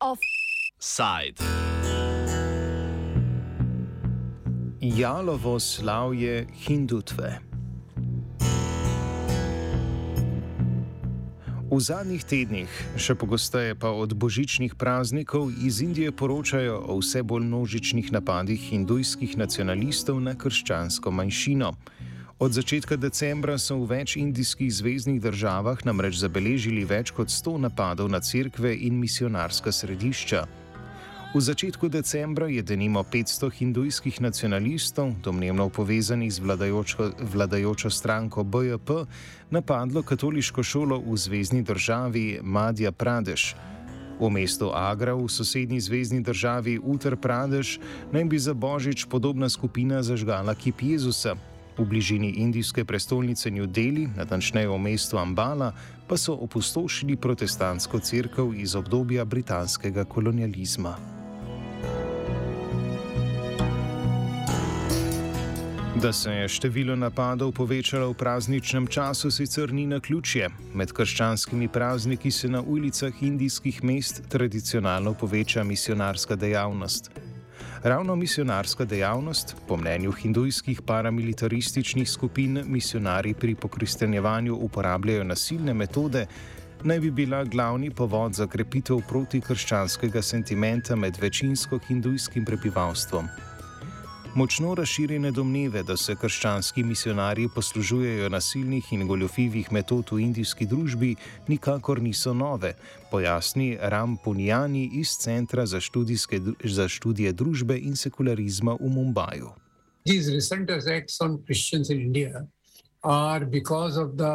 Offside. Jalovo slavje hindutve. V zadnjih tednih, še pogosteje pa od božičnih praznikov, iz Indije poročajo o vse bolj množičnih napadih hindujskih nacionalistov na krščansko manjšino. Od začetka decembra so v več indijskih zvezdnih državah namreč zabeležili več kot 100 napadov na cerkve in misionarska središča. V začetku decembra je denimo 500 hindujskih nacionalistov, domnevno povezanih z vladajočo, vladajočo stranko BJP, napadlo katoliško šolo v zvezdni državi Madhya Pradesh. V mestu Agra v sosednji zvezdni državi Uttar Pradesh naj bi za božič podobna skupina zažgala kip Jezusa. V bližini indijske prestolnice New Delhi, natančneje v mestu Ambala, pa so opustošili protestantsko crkvo iz obdobja britanskega kolonializma. Da se je število napadov povečalo v prazničnem času, sicer ni na ključje. Med krščanskimi prazniki se na ulicah indijskih mest tradicionalno poveča misionarska dejavnost. Ravno misionarska dejavnost, po mnenju hindujskih paramilitarističnih skupin, misionari pri pokristjanjevanju uporabljajo nasilne metode, naj bi bila glavni povod za krepitev protikrščanskega sentimenta med večinsko hindujskim prebivalstvom. Močno razširjene domneve, da se krščanski misionarji poslužujejo nasilnih in goljofivih metod v indijski družbi, nikakor niso nove, pojasni Ram Punjani iz Centra za, za študije družbe in sekularizma v Mumbaju. These recent attacks on Christians in India are because of the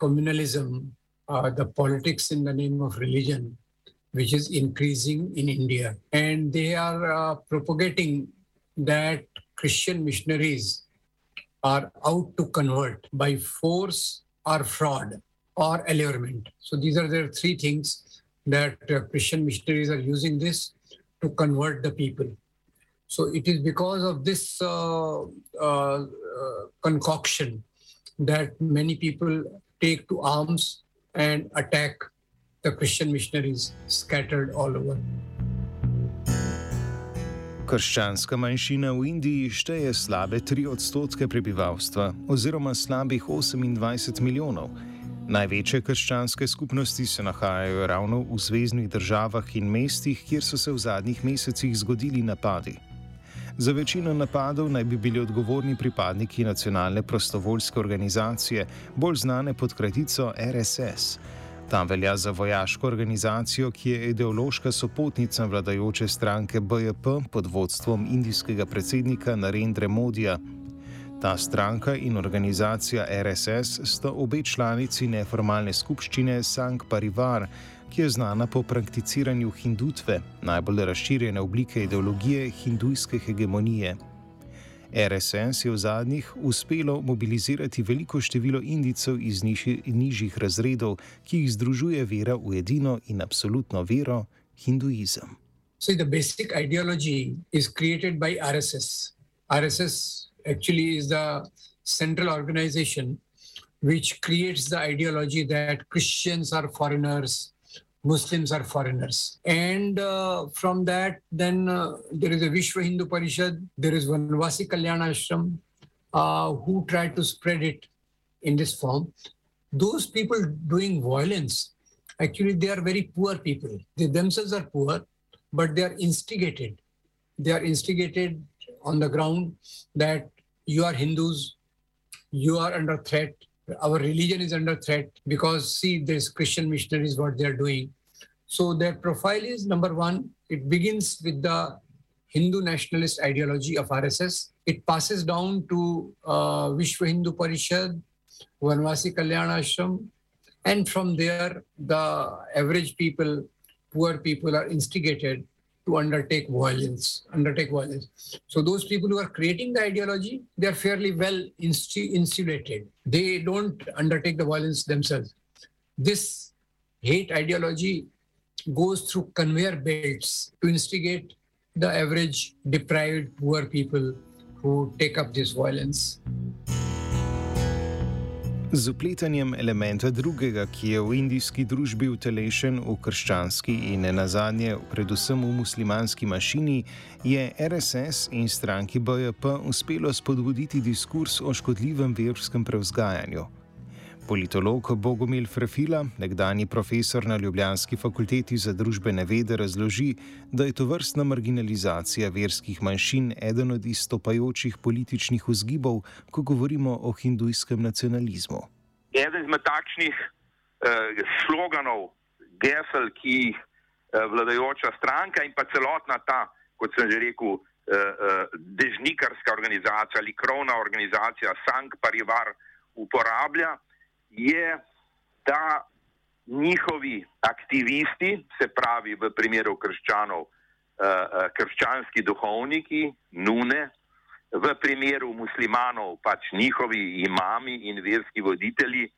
communalism, uh, the politics in the name of religion, which is increasing in India. And they are uh, propagating that Christian missionaries are out to convert by force or fraud or allurement. So these are the three things that uh, Christian missionaries are using this to convert the people. So it is because of this uh, uh, uh concoction that many people take to arms and attack the Christian missionaries scattered all over. Krščanska manjšina v Indiji šteje slabe 3 odstotke prebivalstva, oziroma slabih 28 milijonov. Največje krščanske skupnosti se nahajajo ravno v zvezdnih državah in mestih, kjer so se v zadnjih mesecih zgodili napadi. Za večino napadov naj bi bili odgovorni pripadniki nacionalne prostovoljske organizacije, bolj znane pod kratico RSS. Ta velja za vojaško organizacijo, ki je ideološka sopotnica vladajoče stranke BJP pod vodstvom indijskega predsednika Narendra Modija. Ta stranka in organizacija RSS sta obe članici neformalne skupščine Sankt Parivar, ki je znana po prakticiranju hindutve, najbolj razširjene oblike ideologije hindujske hegemonije. RSS je v zadnjih uspelo mobilizirati veliko število indicev iz niži, nižjih razredov, ki jih združuje vera v edino in absolutno vero hinduizem. So the basic ideology is created by RSS. RSS actually is the central organization which creates the ideology that Christians are foreigners, Muslims are foreigners. And uh, from that, then uh, there is a Vishwa Hindu Parishad, there is Vanvasi Kalyana Ashram, uh, who tried to spread it in this form. Those people doing violence, actually, they are very poor people. They themselves are poor, but they are instigated. They are instigated on the ground that you are Hindus, you are under threat, our religion is under threat because see there's christian missionaries what they're doing. So their profile is number one it begins with the hindu nationalist ideology of rss it passes down to uh, vishwa hindu parishad vanvasi kalyana ashram. And from there the average people poor people are instigated to undertake violence, undertake violence. So those people who are creating the ideology, they are fairly well insulated. They don't undertake the violence themselves. This hate ideology goes through conveyor belts to instigate the average deprived poor people who take up this violence. Z upletanjem elementa drugega, ki je v indijski družbi utelešen v krščanski in ne nazadnje predvsem v muslimanski mašini, je RSS in stranki BJP uspelo spodbuditi diskurs o škodljivem verskem prevzgajanju. Politolog Bogomil Frefila, nekdani profesor na Ljubljanski fakulteti za družbene vede, razloži, da je to vrstna marginalizacija verskih manjšin eden od izstopajočih političnih vzgibov, ko govorimo o hindujskem nacionalizmu. Eden izmed takšnih eh, sloganov, gesel, ki jih eh, vladajoča stranka in pa celotna ta, kot sem že rekel, eh, eh, dežnikarska organizacija ali krovna organizacija Sankt Parivar uporablja je, da njihovi aktivisti, se pravi v primeru krščanov, eh, eh, krščanski duhovniki, nune, v primeru muslimanov pač njihovi imami in verski voditelji,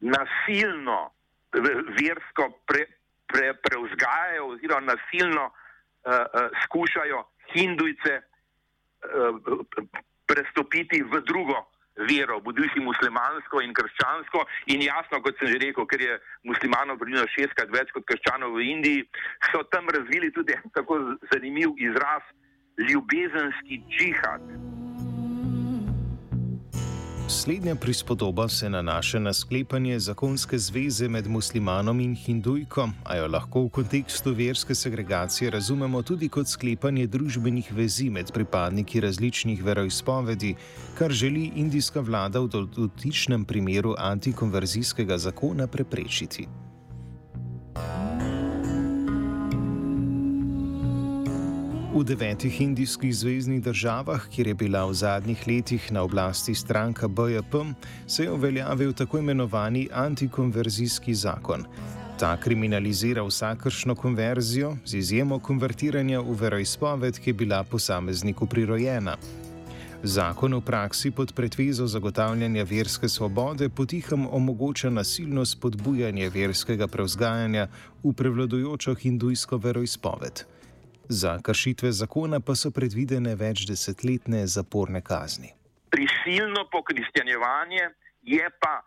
nasilno versko pre, pre, preuzgajajo oziroma nasilno uh, uh, skušajo hindujce uh, prestopiti v drugo vero, bodusi muslimansko in krščansko. In jasno, kot sem že rekel, ker je muslimanov približno šestkrat več kot krščanov v Indiji, so tam razvili tudi tako zanimiv izraz ljubezenski džihad. Slednja prispodoba se nanaša na sklepanje zakonske zveze med muslimanom in hindujko, a jo lahko v kontekstu verske segregacije razumemo tudi kot sklepanje družbenih vezi med pripadniki različnih veroizpovedi, kar želi indijska vlada v dotičnem primeru antikonverzijskega zakona preprečiti. V devetih indijskih zvezdnih državah, kjer je bila v zadnjih letih na oblasti stranka BJP, se je uveljavil tako imenovani antikonverzijski zakon. Ta kriminalizira vsakršno konverzijo, z izjemo konvertiranja v veroizpoved, ki je bila posamezniku prirojena. Zakon v praksi pod pretvezo zagotavljanja verske svobode potihem omogoča nasilno spodbujanje verskega prevzgajanja v prevladujočo hindujsko veroizpoved. Za kršitve zakona pa so predvidene več desetletne zaporne kazni. Prisilno pokristjanjevanje je pa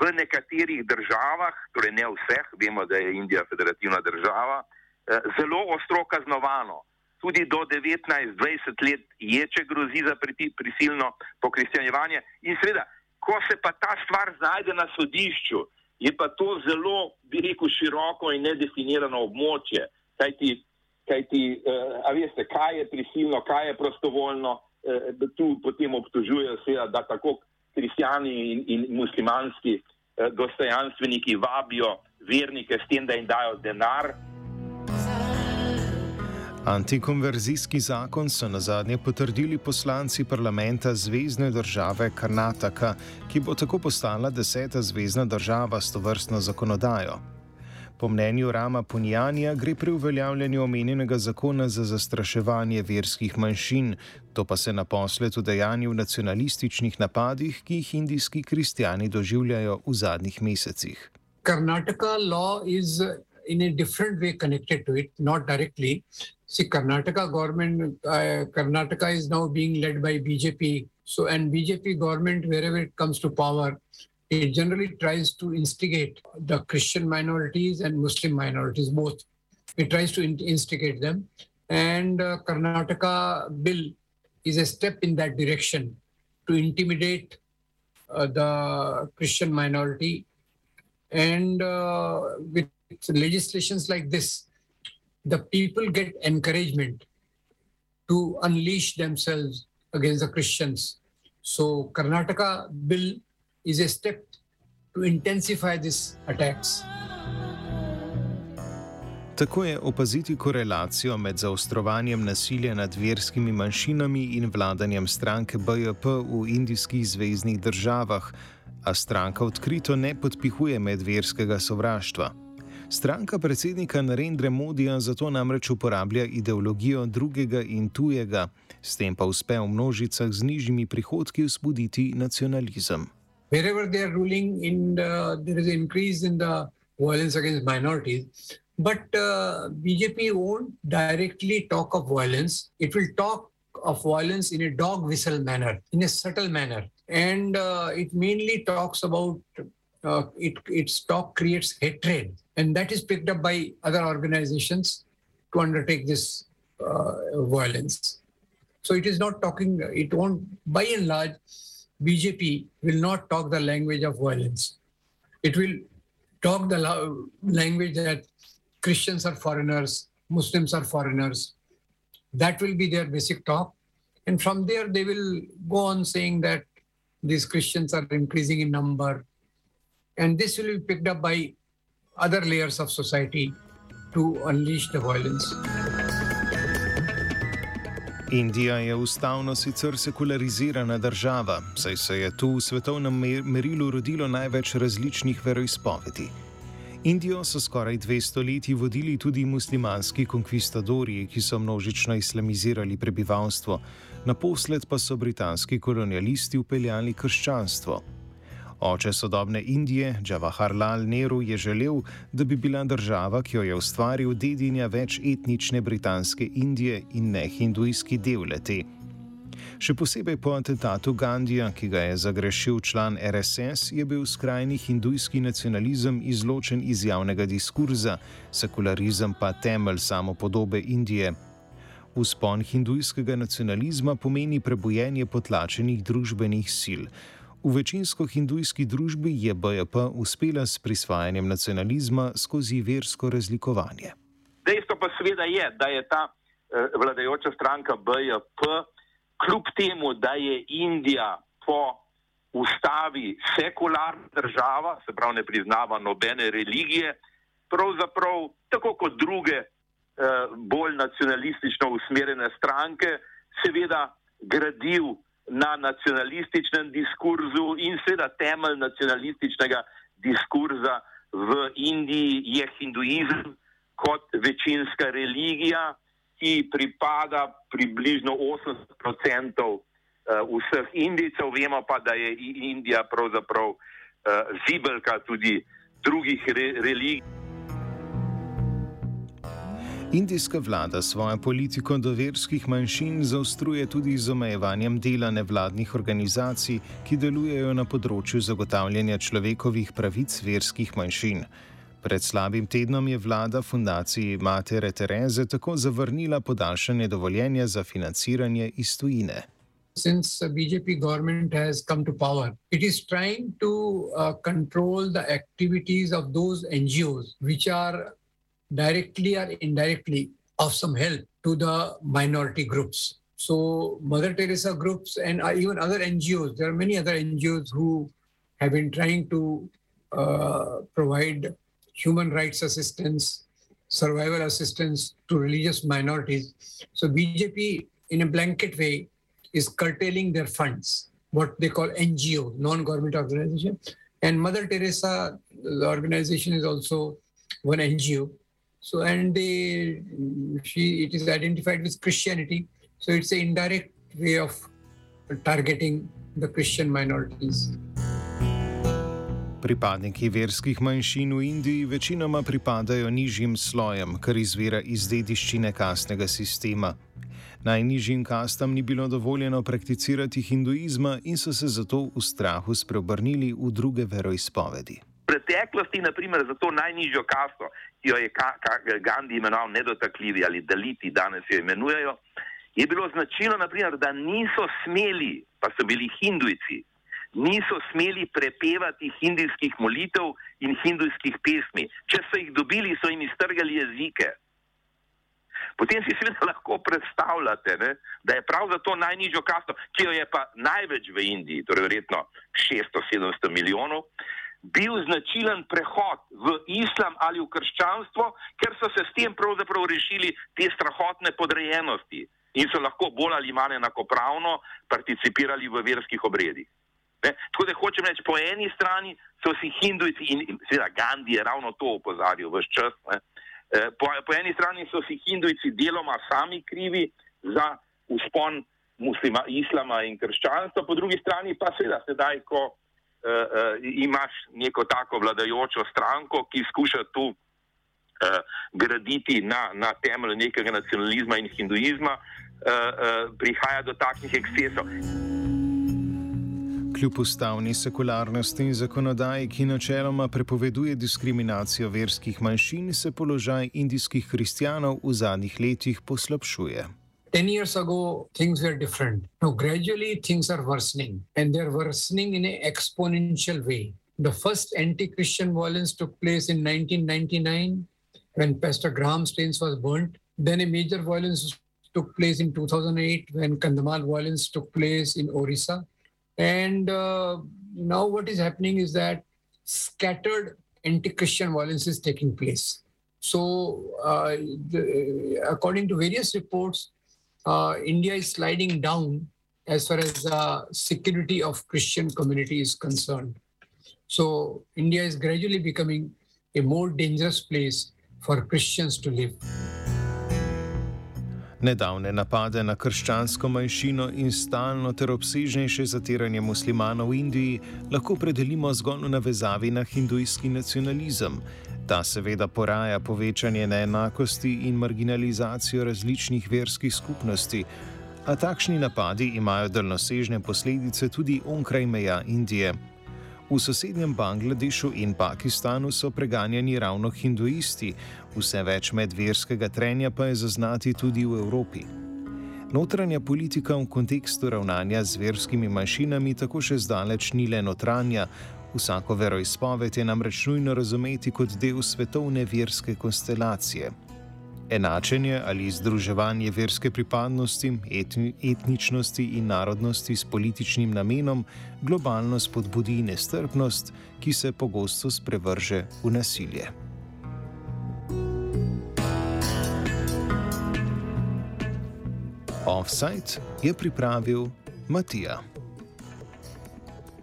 v nekaterih državah, torej ne vseh, vemo, da je Indija federativna država, eh, zelo ostro kaznovano. Tudi do 19-20 let je, če grozi za prisilno pokristjanjevanje. In seveda, ko se pa ta stvar znajde na sodišču, je pa to zelo, bi rekel, široko in nedefinirano območje. Kajti kaj ti, uh, a veste, kaj je prisilno, kaj je prostovoljno, uh, tu potem obtožujejo se, da tako kristijani in, in muslimanski uh, dostojanstveniki vabijo vernike s tem, da jim dajo denar. Antikonverzijski zakon so na zadnje potrdili poslanci parlamenta Zvezdne države Karnataka, ki bo tako postala deseta zvezdna država s to vrstno zakonodajo. Po mnenju Rama Punjanja gre pri uveljavljanju omenjenega zakona za zastraševanje verskih manjšin, to pa se naposled v dejanju nacionalističnih napadih, ki jih indijski kristijani doživljajo v zadnjih mesecih. Karnataka law is in a different way connected to it, not directly. See, Karnataka government, uh, Karnataka is now being led by BJP. So, and BJP government, wherever it comes to power, it generally tries to instigate the Christian minorities and Muslim minorities, both. It tries to instigate them. And uh, Karnataka bill is a step in that direction to intimidate uh, the Christian minority. And uh, with legislations like this, the people get encouragement to unleash themselves against the Christians. So Karnataka bill is a step to intensify these attacks. Tako je opaziti korelacijo med zaostrovanjem nasilja nad verskimi manjšinami in vladanjem stranke BJP v indijskih zvezdnih državah, a stranka odkrito ne podpihuje medverskega sovraštva. Stranka predsednika Narendra Modija zato namreč uporablja ideologijo drugega in tujega, s tem pa uspe v množicah z nižjimi prihodki vzbuditi nacionalizem. Wherever they are ruling, in the, there is an increase in the violence against minorities. But uh, BJP won't directly talk of violence. It will talk of violence in a dog whistle manner, in a subtle manner. And uh, it mainly talks about uh, it, its talk creates hatred. And that is picked up by other organizations to undertake this uh, violence. So it is not talking, it won't, by and large, BJP will not talk the language of violence. It will talk the language that Christians are foreigners, Muslims are foreigners. That will be their basic talk. And from there, they will go on saying that these Christians are increasing in number. And this will be picked up by other layers of society to unleash the violence. Indija je ustavno sicer sekularizirana država, saj se je tu v svetovnem merilu rodilo največ različnih veroizpovedi. Indijo so skoraj dve stoletji vodili tudi muslimanski konkvistadorji, ki so množično islamizirali prebivalstvo, naposled pa so britanski kolonialisti upeljali krščanstvo. Oče sodobne Indije, Jawaharlal Nehru, je želel, da bi bila država, ki jo je ustvaril, dedinja več etnične britanske Indije in ne hindujski del lete. Še posebej po atentatu Gandija, ki ga je zagrešil član RSS, je bil skrajni hindujski nacionalizem izločen iz javnega diskurza, sekularizem pa temelj samopodobe Indije. Vzpon hindujskega nacionalizma pomeni prebojenje potlačenih družbenih sil. V večinsko hindujski družbi je BJP uspela s prisvajanjem nacionalizma skozi versko razlikovanje. Dejstvo pa seveda je, da je ta eh, vladajoča stranka BJP kljub temu, da je Indija po ustavi sekularna država, se pravi, ne priznava nobene religije, pravzaprav tako kot druge eh, bolj nacionalistično usmerjene stranke, seveda gradil na nacionalističnem diskurzu in seveda temelj nacionalističnega diskurza v Indiji je hinduizem kot večinska religija ki pripada približno 80% eh, vseh Indijcev, vemo pa, da je Indija pravzaprav eh, zibelka tudi drugih re religij. Indijska vlada svojo politiko do verskih manjšin zaostruje tudi z omejevanjem dela nevladnih organizacij, ki delujejo na področju zagotavljanja človekovih pravic verskih manjšin. Pred slabim tednom je vlada fundaciji Matere Tereze tako zavrnila podaljšanje dovoljenja za financiranje iz tujine. Since the BJP government has come to power, it is trying to uh, control the activities of those NGOs which are directly or indirectly of some help to the minority groups. So, Mother Teresa groups and uh, even other NGOs, there are many other NGOs who have been trying to uh, provide human rights assistance, survival assistance to religious minorities. So BJP, in a blanket way, is curtailing their funds, what they call NGO, non-government organization. And Mother Teresa, organization is also one NGO. So and they, she, it is identified with Christianity. So it's an indirect way of targeting the Christian minorities. Pripadniki verskih manjšin v Indiji večinoma pripadajo nižjim slojem, kar izvira iz dediščine kastnega sistema. Najnižjim kastam ni bilo dovoljeno prakticirati hinduizma in so se zato v strahu spreobrnili v druge veroizpovedi. Preteklosti, naprimer, za to najnižjo kasto, ki jo je Gandhi imenoval nedotakljivi ali daliti, danes jo imenujejo, je bilo značilno, naprimer, da niso smeli, pa so bili hindujci, niso smeli prepevati hindijskih molitev in hindijskih pesmi. Če so jih dobili, so jim iztrgali jezike. Potem si seveda lahko predstavljate, ne, da je prav za to najnižjo kasto, ki jo je pa največ v Indiji, torej verjetno 600-700 milijonov, bil značilen prehod v islam ali v krščanstvo, ker so se s tem pravzaprav rešili te strahotne podrejenosti in so lahko bolj ali manj enakopravno participirali v verskih obredih. Ne? Tako da hočem reči, po eni strani so si hindujci in seveda Gandhi je ravno to opozarjal vse čas. E, po, po eni strani so si hindujci deloma sami krivi za uspon muslima, islama in krščanstva, po drugi strani pa seveda sedaj, ko uh, uh, imaš neko tako vladajočo stranko, ki skuša tu uh, graditi na, na temelju nekega nacionalizma in hinduizma, uh, prihaja do takšnih ekscesov. Kljub ustavni sekularnosti in zakonodaji, ki načeloma prepoveduje diskriminacijo verskih manjšin, se položaj indijskih kristijanov v zadnjih letih poslabšuje. 10 years ago, things were different. Now, gradually, things are worsening, and they're worsening in an exponential way. The first anti Christian violence took place in 1999 when Pastor Graham's planes was burnt. Then a major violence took place in 2008 when Kandamal violence took place in Orissa. And uh, now, what is happening is that scattered anti Christian violence is taking place. So, uh, the, according to various reports, uh, India is sliding down as far as the security of Christian community is concerned. So India is gradually becoming a more dangerous place for Christians to live. Nedavne napade na krščansko manjšino in stalno ter obsežnejše zatiranje muslimanov v Indiji lahko predelimo zgolj v navezavi na hindujski nacionalizem, Ta seveda poraja povečanje neenakosti in marginalizacijo različnih verskih skupnosti, a takšni napadi imajo daljnosežne posledice tudi onkraj meja Indije. V sosednjem Bangladešu in Pakistanu so preganjani ravno hinduisti, vse več medverskega trenja pa je zaznati tudi v Evropi. Notranja politika v kontekstu ravnanja z verskimi manjšinami tako še zdaleč ni le notranja, Vsako veroizpoved je namreč nujno razumeti kot del svetovne verske konstelacije. Enačenje ali združevanje verske pripadnosti, etni, etničnosti in narodnosti s političnim namenom globalno spodbudi nestrpnost, ki se pogosto sprevrže v nasilje. Offside je pripravil Matija.